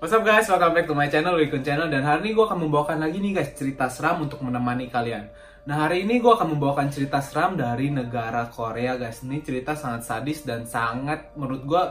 What's up guys, welcome back to my channel, Wikun Channel. Dan hari ini gue akan membawakan lagi nih guys cerita seram untuk menemani kalian. Nah hari ini gue akan membawakan cerita seram dari negara Korea guys. Ini cerita sangat sadis dan sangat menurut gue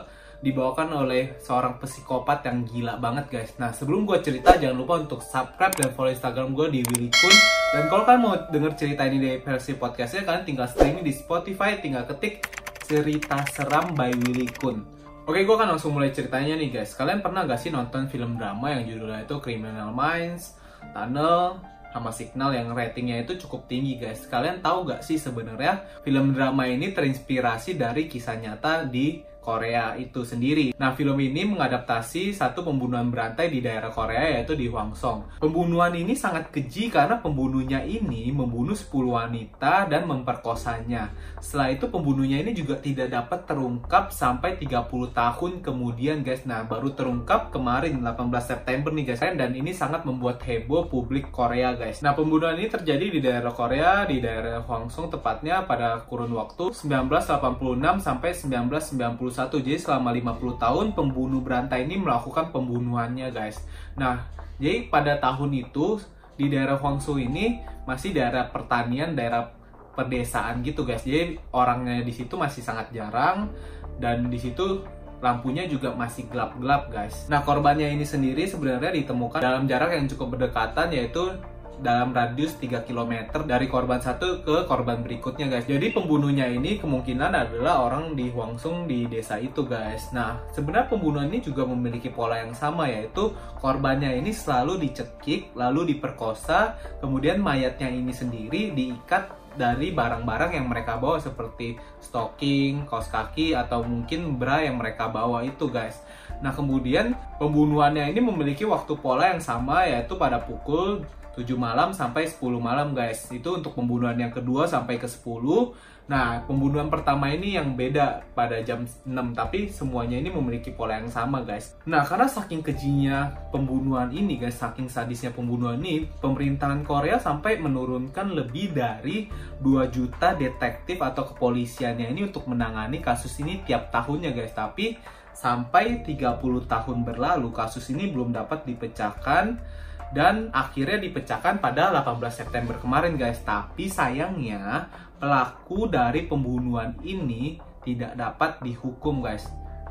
dibawakan oleh seorang psikopat yang gila banget guys. Nah sebelum gue cerita jangan lupa untuk subscribe dan follow instagram gue di Willy Kun Dan kalau kalian mau denger cerita ini di versi podcastnya Kalian tinggal streaming di Spotify, tinggal ketik cerita seram by Willy Kun Oke, gue akan langsung mulai ceritanya nih guys. Kalian pernah gak sih nonton film drama yang judulnya itu Criminal Minds, Tunnel, sama Signal yang ratingnya itu cukup tinggi guys. Kalian tahu gak sih sebenarnya film drama ini terinspirasi dari kisah nyata di Korea itu sendiri. Nah, film ini mengadaptasi satu pembunuhan berantai di daerah Korea yaitu di Hwangsong. Pembunuhan ini sangat keji karena pembunuhnya ini membunuh 10 wanita dan memperkosanya. Setelah itu pembunuhnya ini juga tidak dapat terungkap sampai 30 tahun kemudian guys. Nah, baru terungkap kemarin 18 September nih guys. Dan ini sangat membuat heboh publik Korea guys. Nah, pembunuhan ini terjadi di daerah Korea, di daerah Hwangsong tepatnya pada kurun waktu 1986 sampai 1990 jadi selama 50 tahun pembunuh berantai ini melakukan pembunuhannya guys. Nah, jadi pada tahun itu di daerah Huangsu ini masih daerah pertanian, daerah pedesaan gitu guys. Jadi orangnya di situ masih sangat jarang dan di situ lampunya juga masih gelap-gelap guys. Nah korbannya ini sendiri sebenarnya ditemukan dalam jarak yang cukup berdekatan yaitu dalam radius 3 km dari korban satu ke korban berikutnya guys. Jadi pembunuhnya ini kemungkinan adalah orang di Huangsung di desa itu guys. Nah, sebenarnya pembunuhan ini juga memiliki pola yang sama yaitu korbannya ini selalu dicekik, lalu diperkosa, kemudian mayatnya ini sendiri diikat dari barang-barang yang mereka bawa seperti stocking, kaos kaki atau mungkin bra yang mereka bawa itu guys. Nah kemudian pembunuhannya ini memiliki waktu pola yang sama yaitu pada pukul 7 malam sampai 10 malam guys. Itu untuk pembunuhan yang kedua sampai ke 10. Nah, pembunuhan pertama ini yang beda pada jam 6 tapi semuanya ini memiliki pola yang sama guys. Nah, karena saking kejinya pembunuhan ini guys, saking sadisnya pembunuhan ini, pemerintahan Korea sampai menurunkan lebih dari 2 juta detektif atau kepolisiannya ini untuk menangani kasus ini tiap tahunnya guys. Tapi sampai 30 tahun berlalu kasus ini belum dapat dipecahkan dan akhirnya dipecahkan pada 18 September kemarin guys. Tapi sayangnya pelaku dari pembunuhan ini tidak dapat dihukum guys.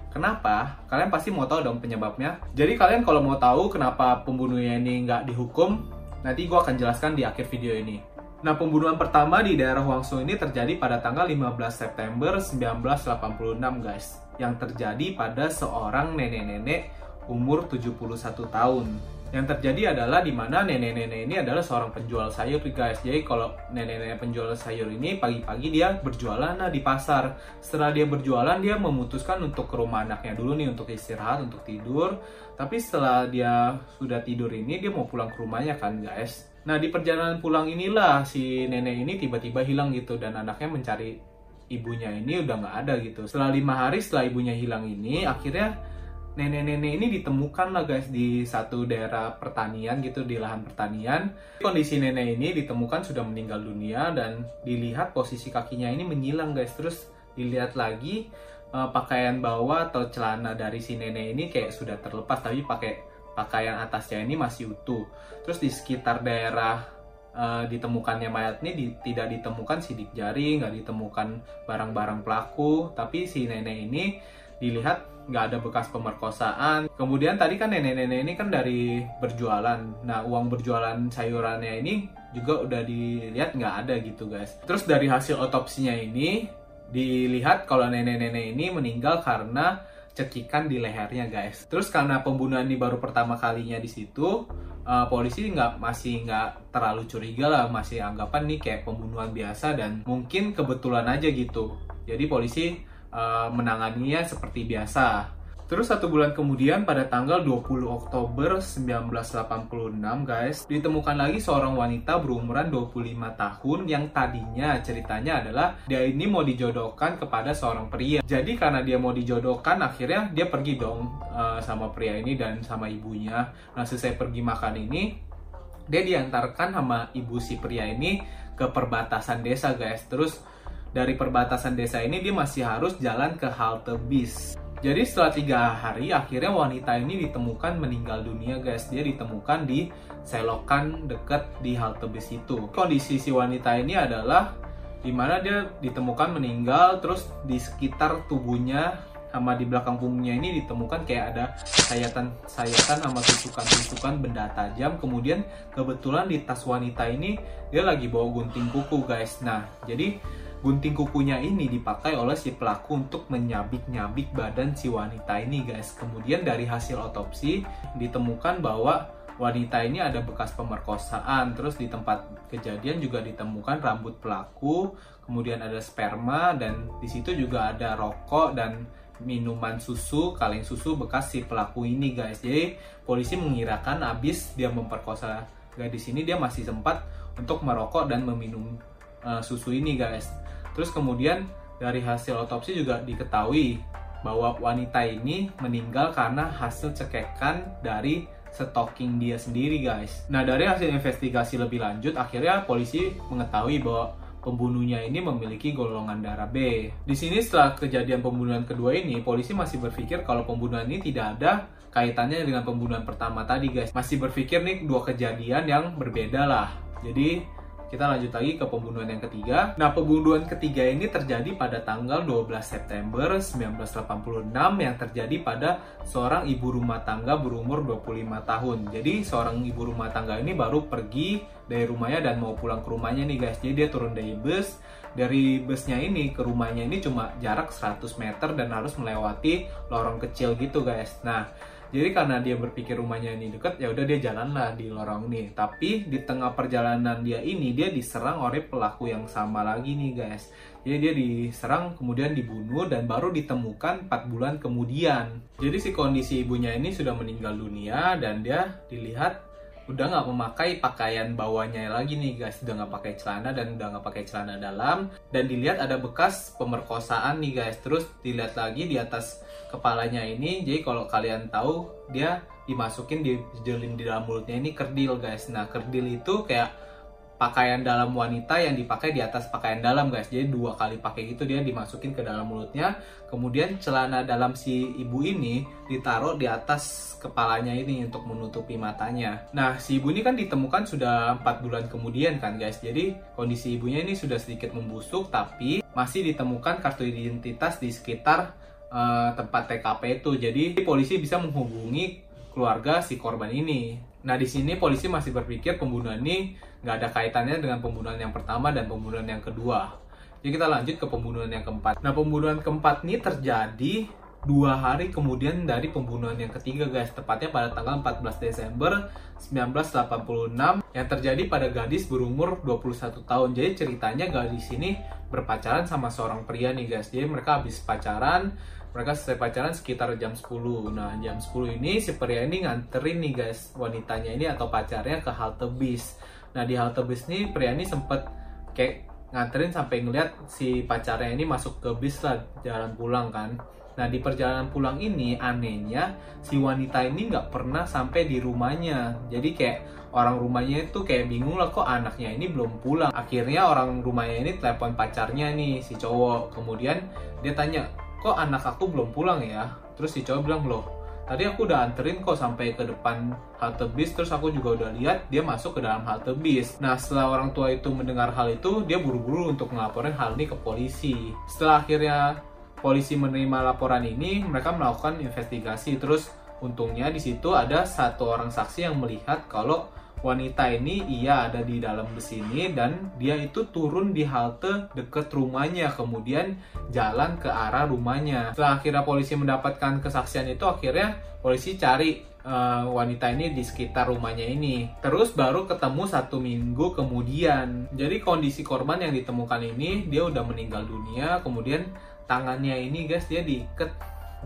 Kenapa? Kalian pasti mau tahu dong penyebabnya. Jadi kalian kalau mau tahu kenapa pembunuhnya ini nggak dihukum, nanti gue akan jelaskan di akhir video ini. Nah, pembunuhan pertama di daerah Huangsu ini terjadi pada tanggal 15 September 1986, guys. Yang terjadi pada seorang nenek-nenek umur 71 tahun yang terjadi adalah di mana nenek-nenek ini adalah seorang penjual sayur guys. Jadi kalau nenek-nenek penjual sayur ini pagi-pagi dia berjualan nah di pasar. Setelah dia berjualan dia memutuskan untuk ke rumah anaknya dulu nih untuk istirahat, untuk tidur. Tapi setelah dia sudah tidur ini dia mau pulang ke rumahnya kan guys. Nah di perjalanan pulang inilah si nenek ini tiba-tiba hilang gitu dan anaknya mencari ibunya ini udah nggak ada gitu. Setelah lima hari setelah ibunya hilang ini akhirnya nenek-nenek ini ditemukan lah guys di satu daerah pertanian gitu di lahan pertanian. Kondisi nenek ini ditemukan sudah meninggal dunia dan dilihat posisi kakinya ini menyilang guys. Terus dilihat lagi uh, pakaian bawah atau celana dari si nenek ini kayak sudah terlepas tapi pakai pakaian atasnya ini masih utuh. Terus di sekitar daerah uh, ditemukannya mayat ini di, tidak ditemukan sidik jari, nggak ditemukan barang-barang pelaku, tapi si nenek ini dilihat nggak ada bekas pemerkosaan. Kemudian tadi kan nenek-nenek ini kan dari berjualan. Nah uang berjualan sayurannya ini juga udah dilihat nggak ada gitu guys. Terus dari hasil otopsinya ini dilihat kalau nenek-nenek ini meninggal karena cekikan di lehernya guys. Terus karena pembunuhan ini baru pertama kalinya di situ, uh, polisi nggak masih nggak terlalu curiga lah, masih anggapan nih kayak pembunuhan biasa dan mungkin kebetulan aja gitu. Jadi polisi uh, menanganinya seperti biasa. Terus satu bulan kemudian pada tanggal 20 Oktober 1986 guys ditemukan lagi seorang wanita berumuran 25 tahun yang tadinya ceritanya adalah dia ini mau dijodohkan kepada seorang pria. Jadi karena dia mau dijodohkan akhirnya dia pergi dong uh, sama pria ini dan sama ibunya. Nah selesai pergi makan ini dia diantarkan sama ibu si pria ini ke perbatasan desa guys. Terus dari perbatasan desa ini dia masih harus jalan ke halte bis. Jadi setelah tiga hari akhirnya wanita ini ditemukan meninggal dunia guys. Dia ditemukan di selokan dekat di halte bis itu. Kondisi si wanita ini adalah di mana dia ditemukan meninggal terus di sekitar tubuhnya sama di belakang punggungnya ini ditemukan kayak ada sayatan-sayatan sama tusukan-tusukan benda tajam. Kemudian kebetulan di tas wanita ini dia lagi bawa gunting kuku guys. Nah, jadi gunting kukunya ini dipakai oleh si pelaku untuk menyabik-nyabik badan si wanita ini guys. Kemudian dari hasil otopsi ditemukan bahwa wanita ini ada bekas pemerkosaan. Terus di tempat kejadian juga ditemukan rambut pelaku, kemudian ada sperma dan di situ juga ada rokok dan minuman susu, kaleng susu bekas si pelaku ini guys. Jadi polisi mengirakan abis dia memperkosa gadis ini dia masih sempat untuk merokok dan meminum uh, susu ini guys. Terus kemudian dari hasil otopsi juga diketahui bahwa wanita ini meninggal karena hasil cekekan dari stalking dia sendiri guys. Nah dari hasil investigasi lebih lanjut akhirnya polisi mengetahui bahwa pembunuhnya ini memiliki golongan darah B. Di sini setelah kejadian pembunuhan kedua ini, polisi masih berpikir kalau pembunuhan ini tidak ada kaitannya dengan pembunuhan pertama tadi guys. Masih berpikir nih dua kejadian yang berbeda lah. Jadi kita lanjut lagi ke pembunuhan yang ketiga. Nah, pembunuhan ketiga ini terjadi pada tanggal 12 September 1986 yang terjadi pada seorang ibu rumah tangga berumur 25 tahun. Jadi, seorang ibu rumah tangga ini baru pergi dari rumahnya dan mau pulang ke rumahnya nih guys. Jadi dia turun dari bus. Dari busnya ini ke rumahnya ini cuma jarak 100 meter dan harus melewati lorong kecil gitu guys. Nah, jadi karena dia berpikir rumahnya ini dekat, ya udah dia jalanlah di lorong ini. Tapi di tengah perjalanan dia ini dia diserang oleh pelaku yang sama lagi nih guys. Jadi dia diserang kemudian dibunuh dan baru ditemukan 4 bulan kemudian. Jadi si kondisi ibunya ini sudah meninggal dunia dan dia dilihat udah nggak memakai pakaian bawahnya lagi nih guys. Udah nggak pakai celana dan udah nggak pakai celana dalam. Dan dilihat ada bekas pemerkosaan nih guys. Terus dilihat lagi di atas kepalanya ini. Jadi kalau kalian tahu dia dimasukin dijelin di dalam mulutnya ini kerdil guys. Nah kerdil itu kayak pakaian dalam wanita yang dipakai di atas pakaian dalam guys. Jadi dua kali pakai gitu dia dimasukin ke dalam mulutnya. Kemudian celana dalam si ibu ini ditaruh di atas kepalanya ini untuk menutupi matanya. Nah si ibu ini kan ditemukan sudah empat bulan kemudian kan guys. Jadi kondisi ibunya ini sudah sedikit membusuk tapi masih ditemukan kartu identitas di sekitar uh, tempat TKP itu. Jadi polisi bisa menghubungi keluarga si korban ini Nah di sini polisi masih berpikir pembunuhan ini nggak ada kaitannya dengan pembunuhan yang pertama dan pembunuhan yang kedua. Jadi kita lanjut ke pembunuhan yang keempat. Nah pembunuhan keempat ini terjadi dua hari kemudian dari pembunuhan yang ketiga guys. Tepatnya pada tanggal 14 Desember 1986 yang terjadi pada gadis berumur 21 tahun. Jadi ceritanya gadis ini berpacaran sama seorang pria nih guys. Jadi mereka habis pacaran mereka selesai pacaran sekitar jam 10 nah jam 10 ini si pria ini nganterin nih guys wanitanya ini atau pacarnya ke halte bis. Nah di halte bis ini pria ini sempet kayak nganterin sampai ngeliat si pacarnya ini masuk ke bis lah jalan pulang kan Nah di perjalanan pulang ini anehnya si wanita ini nggak pernah sampai di rumahnya. Jadi kayak orang rumahnya itu kayak bingung lah kok anaknya ini belum pulang. Akhirnya orang rumahnya ini telepon pacarnya nih si cowok. Kemudian dia tanya kok anak aku belum pulang ya terus si cowok bilang loh tadi aku udah anterin kok sampai ke depan halte bis terus aku juga udah lihat dia masuk ke dalam halte bis nah setelah orang tua itu mendengar hal itu dia buru-buru untuk melaporkan hal ini ke polisi setelah akhirnya polisi menerima laporan ini mereka melakukan investigasi. Terus untungnya di situ ada satu orang saksi yang melihat kalau wanita ini ia ada di dalam bus ini dan dia itu turun di halte deket rumahnya kemudian jalan ke arah rumahnya. Setelah akhirnya polisi mendapatkan kesaksian itu akhirnya polisi cari uh, wanita ini di sekitar rumahnya ini. Terus baru ketemu satu minggu kemudian. Jadi kondisi korban yang ditemukan ini dia udah meninggal dunia kemudian tangannya ini guys dia diikat.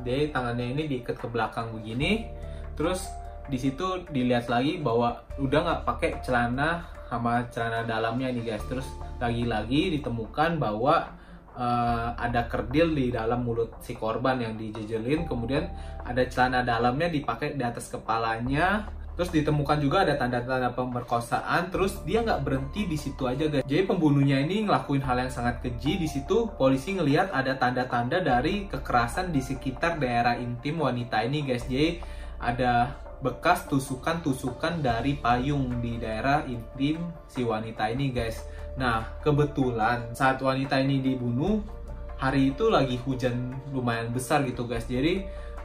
Dia tangannya ini diikat ke belakang begini. Terus di situ dilihat lagi bahwa udah nggak pakai celana sama celana dalamnya nih guys. Terus lagi-lagi ditemukan bahwa uh, ada kerdil di dalam mulut si korban yang dijejelin. Kemudian ada celana dalamnya dipakai di atas kepalanya Terus ditemukan juga ada tanda-tanda pemerkosaan. Terus dia nggak berhenti di situ aja guys. Jadi pembunuhnya ini ngelakuin hal yang sangat keji. Di situ polisi ngelihat ada tanda-tanda dari kekerasan di sekitar daerah intim wanita ini guys. Jadi ada bekas tusukan-tusukan dari payung di daerah intim si wanita ini guys. Nah kebetulan saat wanita ini dibunuh hari itu lagi hujan lumayan besar gitu guys. Jadi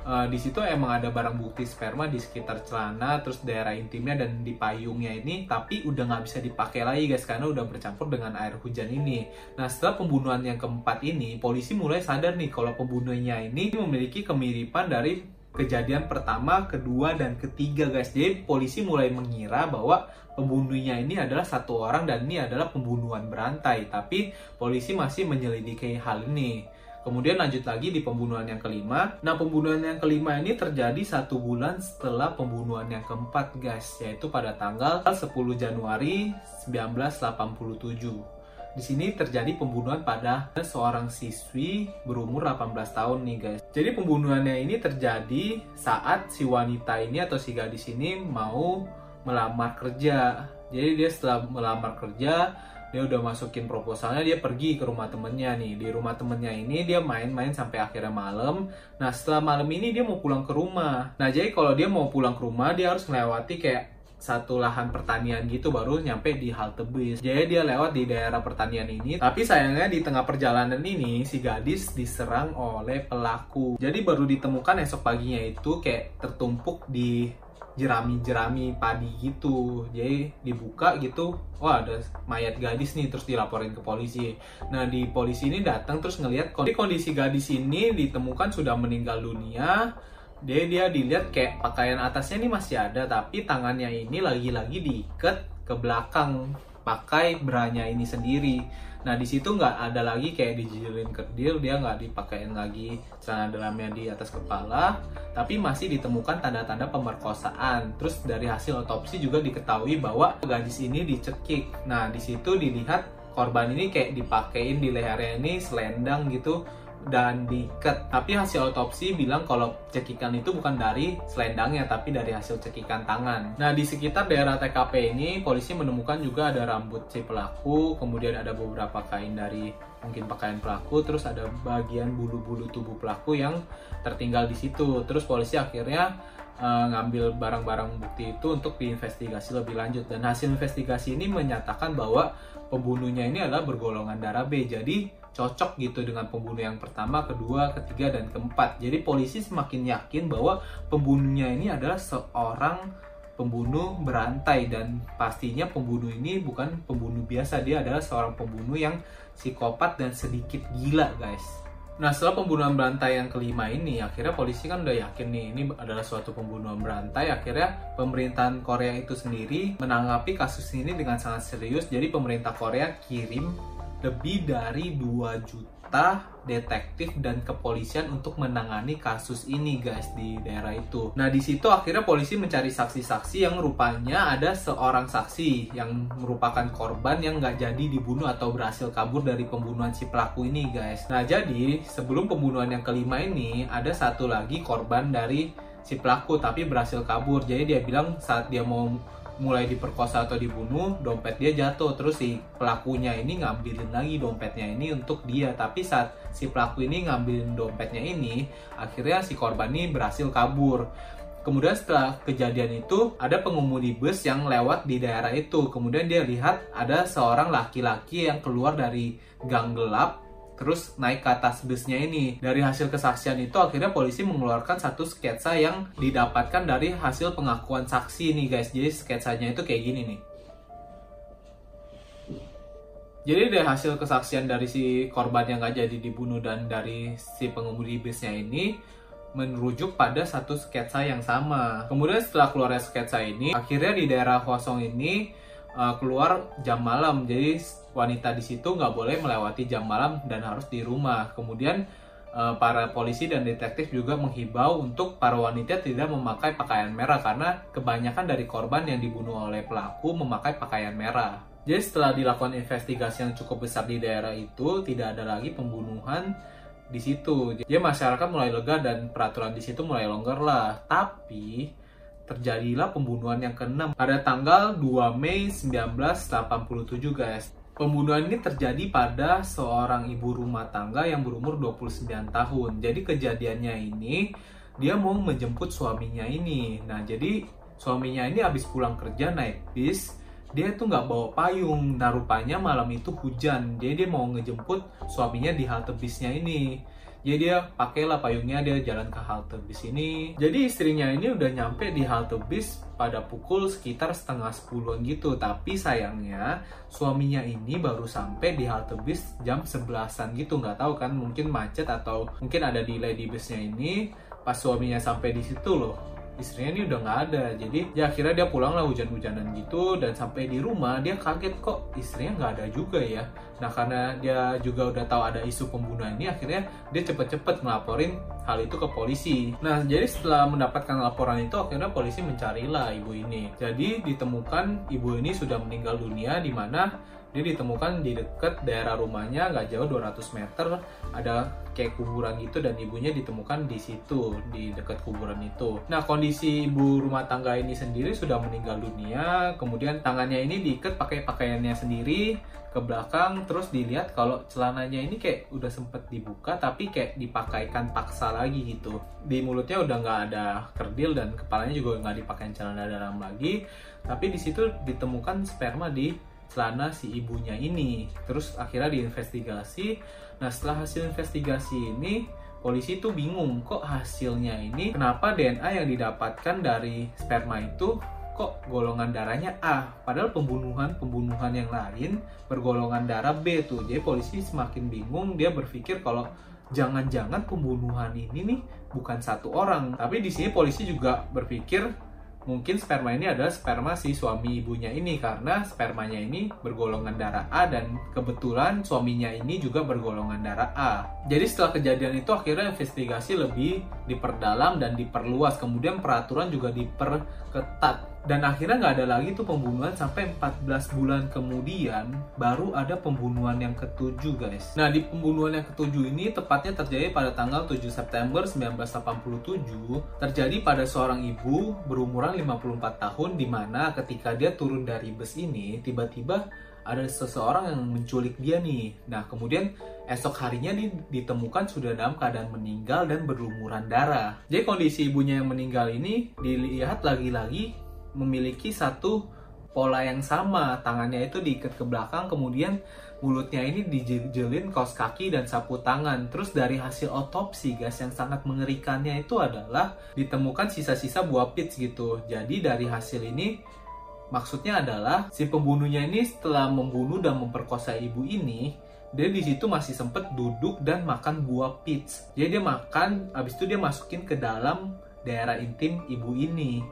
uh, di situ emang ada barang bukti sperma di sekitar celana terus daerah intimnya dan di payungnya ini tapi udah nggak bisa dipakai lagi guys karena udah bercampur dengan air hujan ini nah setelah pembunuhan yang keempat ini polisi mulai sadar nih kalau pembunuhnya ini memiliki kemiripan dari kejadian pertama, kedua, dan ketiga guys. Jadi polisi mulai mengira bahwa pembunuhnya ini adalah satu orang dan ini adalah pembunuhan berantai. Tapi polisi masih menyelidiki hal ini. Kemudian lanjut lagi di pembunuhan yang kelima. Nah, pembunuhan yang kelima ini terjadi satu bulan setelah pembunuhan yang keempat, guys, yaitu pada tanggal 10 Januari 1987. Di sini terjadi pembunuhan pada seorang siswi berumur 18 tahun nih guys. Jadi pembunuhannya ini terjadi saat si wanita ini atau si gadis ini mau melamar kerja. Jadi dia setelah melamar kerja, dia udah masukin proposalnya dia pergi ke rumah temennya nih di rumah temennya ini dia main-main sampai akhirnya malam nah setelah malam ini dia mau pulang ke rumah nah jadi kalau dia mau pulang ke rumah dia harus melewati kayak satu lahan pertanian gitu baru nyampe di halte bis. Jadi dia lewat di daerah pertanian ini. Tapi sayangnya di tengah perjalanan ini si gadis diserang oleh pelaku. Jadi baru ditemukan esok paginya itu kayak tertumpuk di jerami-jerami padi gitu. Jadi dibuka gitu wah ada mayat gadis nih terus dilaporin ke polisi. Nah di polisi ini datang terus ngelihat kondisi gadis ini ditemukan sudah meninggal dunia. Dia dia dilihat kayak pakaian atasnya ini masih ada tapi tangannya ini lagi-lagi diikat ke belakang pakai beranya ini sendiri Nah di situ nggak ada lagi kayak dijilin kerdil, dia nggak dipakein lagi celana dalamnya di atas kepala, tapi masih ditemukan tanda-tanda pemerkosaan. Terus dari hasil otopsi juga diketahui bahwa gadis ini dicekik. Nah di situ dilihat korban ini kayak dipakein di lehernya ini selendang gitu dan diikat. Tapi hasil otopsi bilang kalau cekikan itu bukan dari selendangnya, tapi dari hasil cekikan tangan. Nah, di sekitar daerah TKP ini, polisi menemukan juga ada rambut si pelaku, kemudian ada beberapa kain dari mungkin pakaian pelaku, terus ada bagian bulu-bulu tubuh pelaku yang tertinggal di situ. Terus polisi akhirnya uh, ngambil barang-barang bukti itu untuk diinvestigasi lebih lanjut dan hasil investigasi ini menyatakan bahwa pembunuhnya ini adalah bergolongan darah B. Jadi cocok gitu dengan pembunuh yang pertama, kedua, ketiga, dan keempat. Jadi polisi semakin yakin bahwa pembunuhnya ini adalah seorang pembunuh berantai dan pastinya pembunuh ini bukan pembunuh biasa, dia adalah seorang pembunuh yang psikopat dan sedikit gila, guys. Nah setelah pembunuhan berantai yang kelima ini, akhirnya polisi kan udah yakin nih ini adalah suatu pembunuhan berantai. Akhirnya pemerintahan Korea itu sendiri menanggapi kasus ini dengan sangat serius. Jadi pemerintah Korea kirim lebih dari 2 juta detektif dan kepolisian untuk menangani kasus ini guys di daerah itu. Nah di situ akhirnya polisi mencari saksi-saksi yang rupanya ada seorang saksi yang merupakan korban yang nggak jadi dibunuh atau berhasil kabur dari pembunuhan si pelaku ini guys. Nah jadi sebelum pembunuhan yang kelima ini ada satu lagi korban dari si pelaku tapi berhasil kabur. Jadi dia bilang saat dia mau mulai diperkosa atau dibunuh, dompet dia jatuh. Terus si pelakunya ini ngambilin lagi dompetnya ini untuk dia. Tapi saat si pelaku ini ngambilin dompetnya ini, akhirnya si korban ini berhasil kabur. Kemudian setelah kejadian itu, ada pengemudi bus yang lewat di daerah itu. Kemudian dia lihat ada seorang laki-laki yang keluar dari gang gelap terus naik ke atas busnya ini. Dari hasil kesaksian itu akhirnya polisi mengeluarkan satu sketsa yang didapatkan dari hasil pengakuan saksi nih guys. Jadi sketsanya itu kayak gini nih. Jadi dari hasil kesaksian dari si korban yang gak jadi dibunuh dan dari si pengemudi busnya ini merujuk pada satu sketsa yang sama. Kemudian setelah keluarnya sketsa ini, akhirnya di daerah kosong ini uh, keluar jam malam jadi wanita di situ nggak boleh melewati jam malam dan harus di rumah kemudian uh, para polisi dan detektif juga menghibau untuk para wanita tidak memakai pakaian merah karena kebanyakan dari korban yang dibunuh oleh pelaku memakai pakaian merah jadi setelah dilakukan investigasi yang cukup besar di daerah itu tidak ada lagi pembunuhan di situ. Jadi masyarakat mulai lega dan peraturan di situ mulai longgar lah. Tapi terjadilah pembunuhan yang keenam pada tanggal 2 Mei 1987 guys. Pembunuhan ini terjadi pada seorang ibu rumah tangga yang berumur 29 tahun. Jadi kejadiannya ini dia mau menjemput suaminya ini. Nah jadi suaminya ini habis pulang kerja naik bis dia tuh nggak bawa payung nah rupanya malam itu hujan jadi dia mau ngejemput suaminya di halte bisnya ini jadi dia pakailah payungnya dia jalan ke halte bis ini. Jadi istrinya ini udah nyampe di halte bis pada pukul sekitar setengah sepuluhan gitu. Tapi sayangnya suaminya ini baru sampai di halte bis jam sebelasan gitu. Nggak tahu kan mungkin macet atau mungkin ada delay di busnya ini. Pas suaminya sampai di situ loh istrinya ini udah nggak ada. Jadi ya akhirnya dia pulang lah hujan-hujanan gitu. Dan sampai di rumah dia kaget kok istrinya nggak ada juga ya. Nah karena dia juga udah tahu ada isu pembunuhan ini akhirnya dia cepet-cepet ngelaporin hal itu ke polisi. Nah jadi setelah mendapatkan laporan itu akhirnya polisi mencarilah ibu ini. Jadi ditemukan ibu ini sudah meninggal dunia di mana dia ditemukan di dekat daerah rumahnya nggak jauh 200 meter ada kayak kuburan gitu dan ibunya ditemukan di situ di dekat kuburan itu. Nah kondisi ibu rumah tangga ini sendiri sudah meninggal dunia, kemudian tangannya ini diikat pakai pakaiannya sendiri ke belakang, terus dilihat kalau celananya ini kayak udah sempet dibuka tapi kayak dipakaikan paksa lagi gitu. Di mulutnya udah nggak ada kerdil dan kepalanya juga nggak dipakai celana dalam lagi, tapi di situ ditemukan sperma di celana si ibunya ini. Terus akhirnya diinvestigasi. Nah setelah hasil investigasi ini polisi itu bingung kok hasilnya ini kenapa DNA yang didapatkan dari sperma itu kok golongan darahnya A padahal pembunuhan pembunuhan yang lain bergolongan darah B tuh jadi polisi semakin bingung dia berpikir kalau jangan-jangan pembunuhan ini nih bukan satu orang tapi di sini polisi juga berpikir mungkin sperma ini adalah sperma si suami ibunya ini karena spermanya ini bergolongan darah A dan kebetulan suaminya ini juga bergolongan darah A. Jadi setelah kejadian itu akhirnya investigasi lebih diperdalam dan diperluas. Kemudian peraturan juga diperketat dan akhirnya nggak ada lagi tuh pembunuhan sampai 14 bulan kemudian baru ada pembunuhan yang ketujuh guys nah di pembunuhan yang ketujuh ini tepatnya terjadi pada tanggal 7 September 1987 terjadi pada seorang ibu berumuran 54 tahun di mana ketika dia turun dari bus ini tiba-tiba ada seseorang yang menculik dia nih. Nah, kemudian esok harinya ditemukan sudah dalam keadaan meninggal dan berlumuran darah. Jadi kondisi ibunya yang meninggal ini dilihat lagi-lagi memiliki satu pola yang sama. Tangannya itu diikat ke belakang kemudian mulutnya ini dijelin kaos kaki dan sapu tangan. Terus dari hasil otopsi guys yang sangat mengerikannya itu adalah ditemukan sisa-sisa buah pits gitu. Jadi dari hasil ini maksudnya adalah si pembunuhnya ini setelah membunuh dan memperkosa ibu ini dia di situ masih sempet duduk dan makan buah pits. Jadi dia makan habis itu dia masukin ke dalam daerah intim ibu ini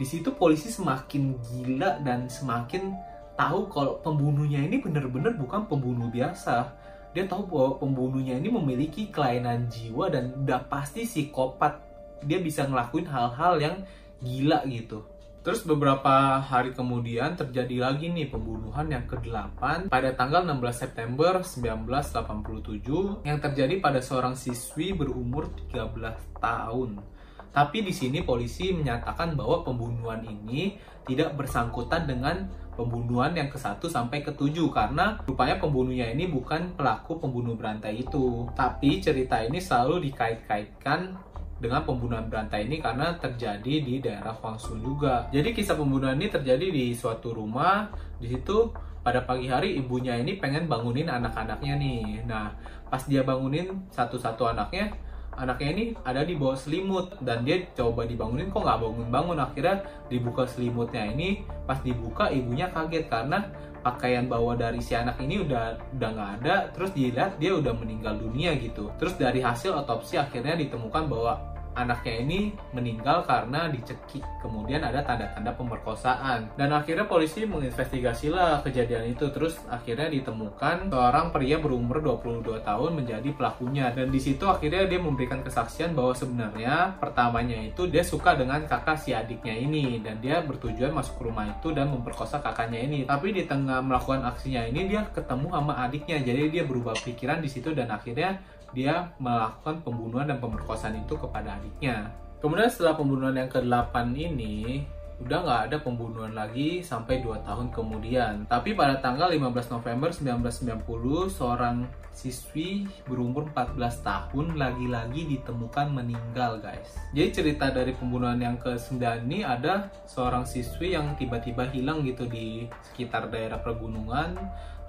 di situ polisi semakin gila dan semakin tahu kalau pembunuhnya ini benar-benar bukan pembunuh biasa. Dia tahu bahwa pembunuhnya ini memiliki kelainan jiwa dan udah pasti psikopat. Dia bisa ngelakuin hal-hal yang gila gitu. Terus beberapa hari kemudian terjadi lagi nih pembunuhan yang ke-8 pada tanggal 16 September 1987 yang terjadi pada seorang siswi berumur 13 tahun. Tapi di sini polisi menyatakan bahwa pembunuhan ini tidak bersangkutan dengan pembunuhan yang ke-1 sampai ke-7 karena rupanya pembunuhnya ini bukan pelaku pembunuh berantai itu. Tapi cerita ini selalu dikait-kaitkan dengan pembunuhan berantai ini karena terjadi di daerah Huangsu juga. Jadi kisah pembunuhan ini terjadi di suatu rumah. Di situ pada pagi hari ibunya ini pengen bangunin anak-anaknya nih. Nah, pas dia bangunin satu-satu anaknya, anaknya ini ada di bawah selimut dan dia coba dibangunin kok nggak bangun-bangun? Akhirnya dibuka selimutnya ini pas dibuka ibunya kaget karena pakaian bawah dari si anak ini udah udah nggak ada. Terus dilihat dia udah meninggal dunia gitu. Terus dari hasil otopsi akhirnya ditemukan bahwa anaknya ini meninggal karena dicekik kemudian ada tanda-tanda pemerkosaan. Dan akhirnya polisi menginvestigasi lah kejadian itu. Terus akhirnya ditemukan seorang pria berumur 22 tahun menjadi pelakunya. Dan di situ akhirnya dia memberikan kesaksian bahwa sebenarnya pertamanya itu dia suka dengan kakak si adiknya ini. Dan dia bertujuan masuk ke rumah itu dan memperkosa kakaknya ini. Tapi di tengah melakukan aksinya ini dia ketemu sama adiknya. Jadi dia berubah pikiran di situ dan akhirnya dia melakukan pembunuhan dan pemerkosaan itu kepada adiknya. Kemudian setelah pembunuhan yang ke-8 ini, udah nggak ada pembunuhan lagi sampai 2 tahun kemudian. Tapi pada tanggal 15 November 1990, seorang siswi berumur 14 tahun lagi-lagi ditemukan meninggal guys. Jadi cerita dari pembunuhan yang ke-9 ini ada seorang siswi yang tiba-tiba hilang gitu di sekitar daerah pergunungan.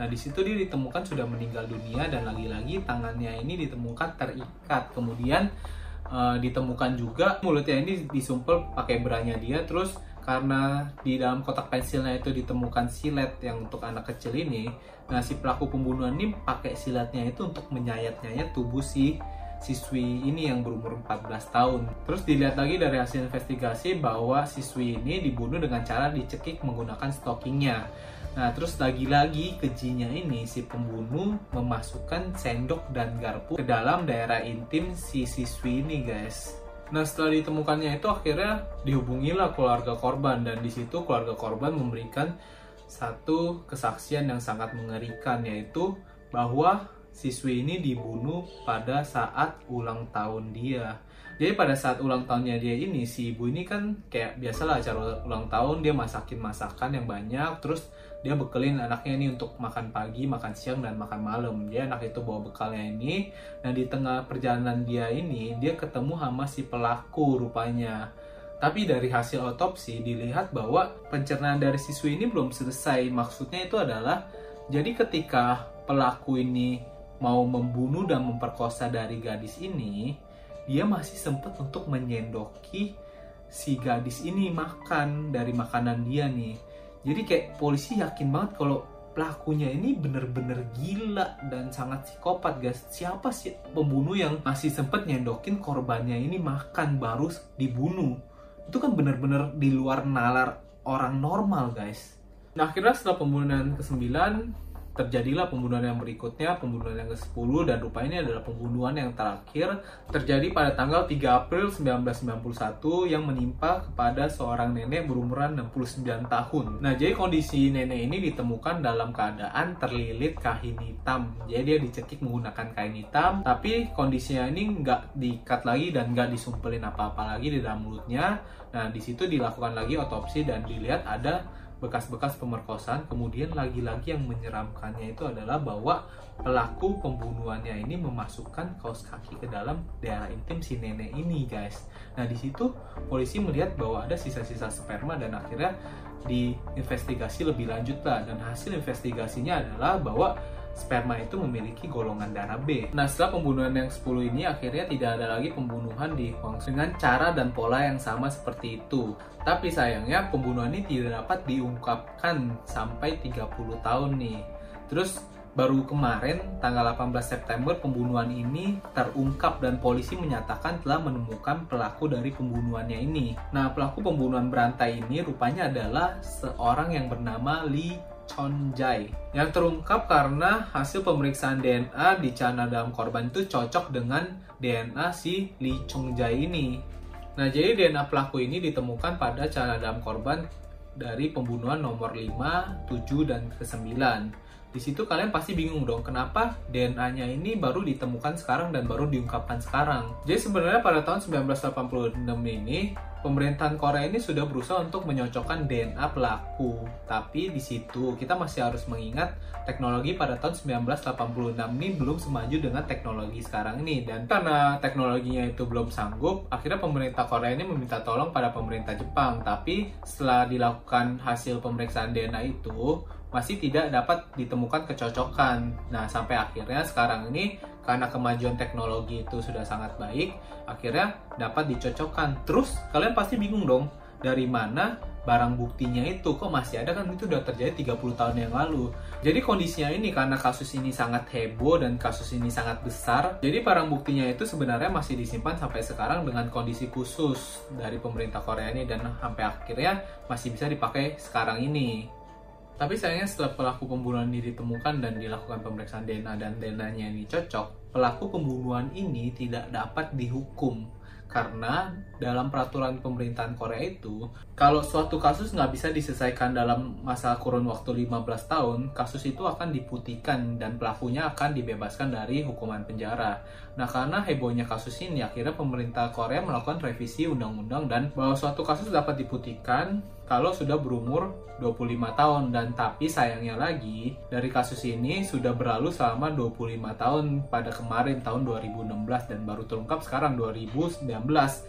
Nah di situ dia ditemukan sudah meninggal dunia dan lagi-lagi tangannya ini ditemukan terikat. Kemudian uh, ditemukan juga mulutnya ini disumpel pakai beranya dia terus karena di dalam kotak pensilnya itu ditemukan silet yang untuk anak kecil ini nah si pelaku pembunuhan ini pakai siletnya itu untuk menyayat-nyayat tubuh si siswi ini yang berumur 14 tahun. Terus dilihat lagi dari hasil investigasi bahwa siswi ini dibunuh dengan cara dicekik menggunakan stockingnya. Nah, terus lagi-lagi kejinya ini si pembunuh memasukkan sendok dan garpu ke dalam daerah intim si siswi ini, guys. Nah, setelah ditemukannya itu akhirnya dihubungilah keluarga korban dan di situ keluarga korban memberikan satu kesaksian yang sangat mengerikan yaitu bahwa siswi ini dibunuh pada saat ulang tahun dia. Jadi pada saat ulang tahunnya dia ini si ibu ini kan kayak biasalah acara ulang tahun dia masakin masakan yang banyak terus dia bekelin anaknya ini untuk makan pagi, makan siang dan makan malam. Dia anak itu bawa bekalnya ini. Nah di tengah perjalanan dia ini dia ketemu sama si pelaku rupanya. Tapi dari hasil otopsi dilihat bahwa pencernaan dari siswi ini belum selesai. Maksudnya itu adalah jadi ketika pelaku ini mau membunuh dan memperkosa dari gadis ini, dia masih sempat untuk menyendoki si gadis ini makan dari makanan dia nih jadi kayak polisi yakin banget kalau pelakunya ini bener-bener gila dan sangat psikopat guys. Siapa sih pembunuh yang masih sempet nyendokin korbannya ini makan baru dibunuh? Itu kan bener-bener di luar nalar orang normal guys. Nah akhirnya setelah pembunuhan ke-9 terjadilah pembunuhan yang berikutnya, pembunuhan yang ke-10 dan rupanya ini adalah pembunuhan yang terakhir terjadi pada tanggal 3 April 1991 yang menimpa kepada seorang nenek berumuran 69 tahun. Nah, jadi kondisi nenek ini ditemukan dalam keadaan terlilit kain hitam. Jadi dia dicekik menggunakan kain hitam, tapi kondisinya ini nggak diikat lagi dan nggak disumpelin apa-apa lagi di dalam mulutnya. Nah, di situ dilakukan lagi otopsi dan dilihat ada bekas-bekas pemerkosaan kemudian lagi-lagi yang menyeramkannya itu adalah bahwa pelaku pembunuhannya ini memasukkan kaos kaki ke dalam daerah intim si nenek ini guys. Nah di situ polisi melihat bahwa ada sisa-sisa sperma dan akhirnya diinvestigasi lebih lanjut lah. Dan hasil investigasinya adalah bahwa sperma itu memiliki golongan darah B. Nah, setelah pembunuhan yang 10 ini akhirnya tidak ada lagi pembunuhan di Huangsu dengan cara dan pola yang sama seperti itu. Tapi sayangnya pembunuhan ini tidak dapat diungkapkan sampai 30 tahun nih. Terus baru kemarin tanggal 18 September pembunuhan ini terungkap dan polisi menyatakan telah menemukan pelaku dari pembunuhannya ini. Nah, pelaku pembunuhan berantai ini rupanya adalah seorang yang bernama Lee Chonjai yang terungkap karena hasil pemeriksaan DNA di celana dalam korban itu cocok dengan DNA si Lee Chongjai ini. Nah, jadi DNA pelaku ini ditemukan pada celana dalam korban dari pembunuhan nomor 5, 7, dan ke-9. Di situ kalian pasti bingung dong, kenapa DNA-nya ini baru ditemukan sekarang dan baru diungkapkan sekarang. Jadi sebenarnya pada tahun 1986 ini, pemerintahan Korea ini sudah berusaha untuk menyocokkan DNA pelaku. Tapi di situ kita masih harus mengingat teknologi pada tahun 1986 ini belum semaju dengan teknologi sekarang ini dan karena teknologinya itu belum sanggup, akhirnya pemerintah Korea ini meminta tolong pada pemerintah Jepang. Tapi setelah dilakukan hasil pemeriksaan DNA itu masih tidak dapat ditemukan kecocokan. Nah, sampai akhirnya sekarang ini karena kemajuan teknologi itu sudah sangat baik, akhirnya dapat dicocokkan. Terus kalian pasti bingung dong, dari mana barang buktinya itu kok masih ada kan itu udah terjadi 30 tahun yang lalu. Jadi kondisinya ini karena kasus ini sangat heboh dan kasus ini sangat besar, jadi barang buktinya itu sebenarnya masih disimpan sampai sekarang dengan kondisi khusus dari pemerintah Korea ini dan sampai akhirnya masih bisa dipakai sekarang ini. Tapi sayangnya setelah pelaku pembunuhan ini ditemukan dan dilakukan pemeriksaan DNA dan DNA-nya ini cocok, pelaku pembunuhan ini tidak dapat dihukum Karena dalam peraturan pemerintahan Korea itu, kalau suatu kasus nggak bisa diselesaikan dalam masa kurun waktu 15 tahun, kasus itu akan diputihkan dan pelakunya akan dibebaskan dari hukuman penjara. Nah, karena hebohnya kasus ini, akhirnya pemerintah Korea melakukan revisi undang-undang dan bahwa suatu kasus dapat diputihkan kalau sudah berumur 25 tahun dan tapi sayangnya lagi dari kasus ini sudah berlalu selama 25 tahun pada kemarin tahun 2016 dan baru terungkap sekarang 2019.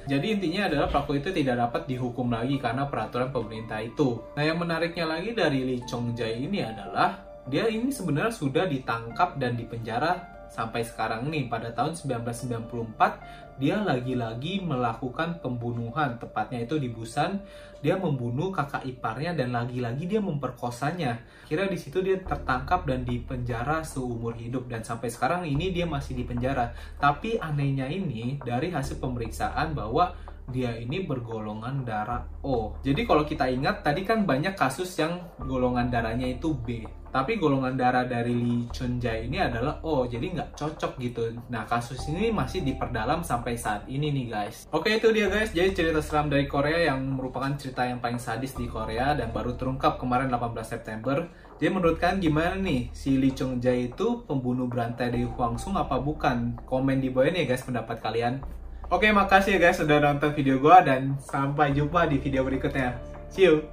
Jadi intinya adalah pelaku itu tidak dapat dihukum lagi karena peraturan pemerintah itu. Nah, yang menariknya lagi dari Lee Chong Jae ini adalah dia ini sebenarnya sudah ditangkap dan dipenjara sampai sekarang nih pada tahun 1994 dia lagi-lagi melakukan pembunuhan. Tepatnya itu di Busan dia membunuh kakak iparnya dan lagi-lagi dia memperkosanya. Kira di situ dia tertangkap dan dipenjara seumur hidup. Dan sampai sekarang ini dia masih di penjara. Tapi anehnya ini dari hasil pemeriksaan bahwa dia ini bergolongan darah O. Jadi kalau kita ingat tadi kan banyak kasus yang golongan darahnya itu B. Tapi golongan darah dari Lee Chun Jae ini adalah O, jadi nggak cocok gitu. Nah kasus ini masih diperdalam sampai saat ini nih guys. Oke itu dia guys, jadi cerita seram dari Korea yang merupakan cerita yang paling sadis di Korea dan baru terungkap kemarin 18 September. Jadi menurut kalian gimana nih, si Lee Chung Jae itu pembunuh berantai dari Hwang Sung apa bukan? Komen di bawah ini ya guys pendapat kalian. Oke, makasih ya guys sudah nonton video gue dan sampai jumpa di video berikutnya. See you!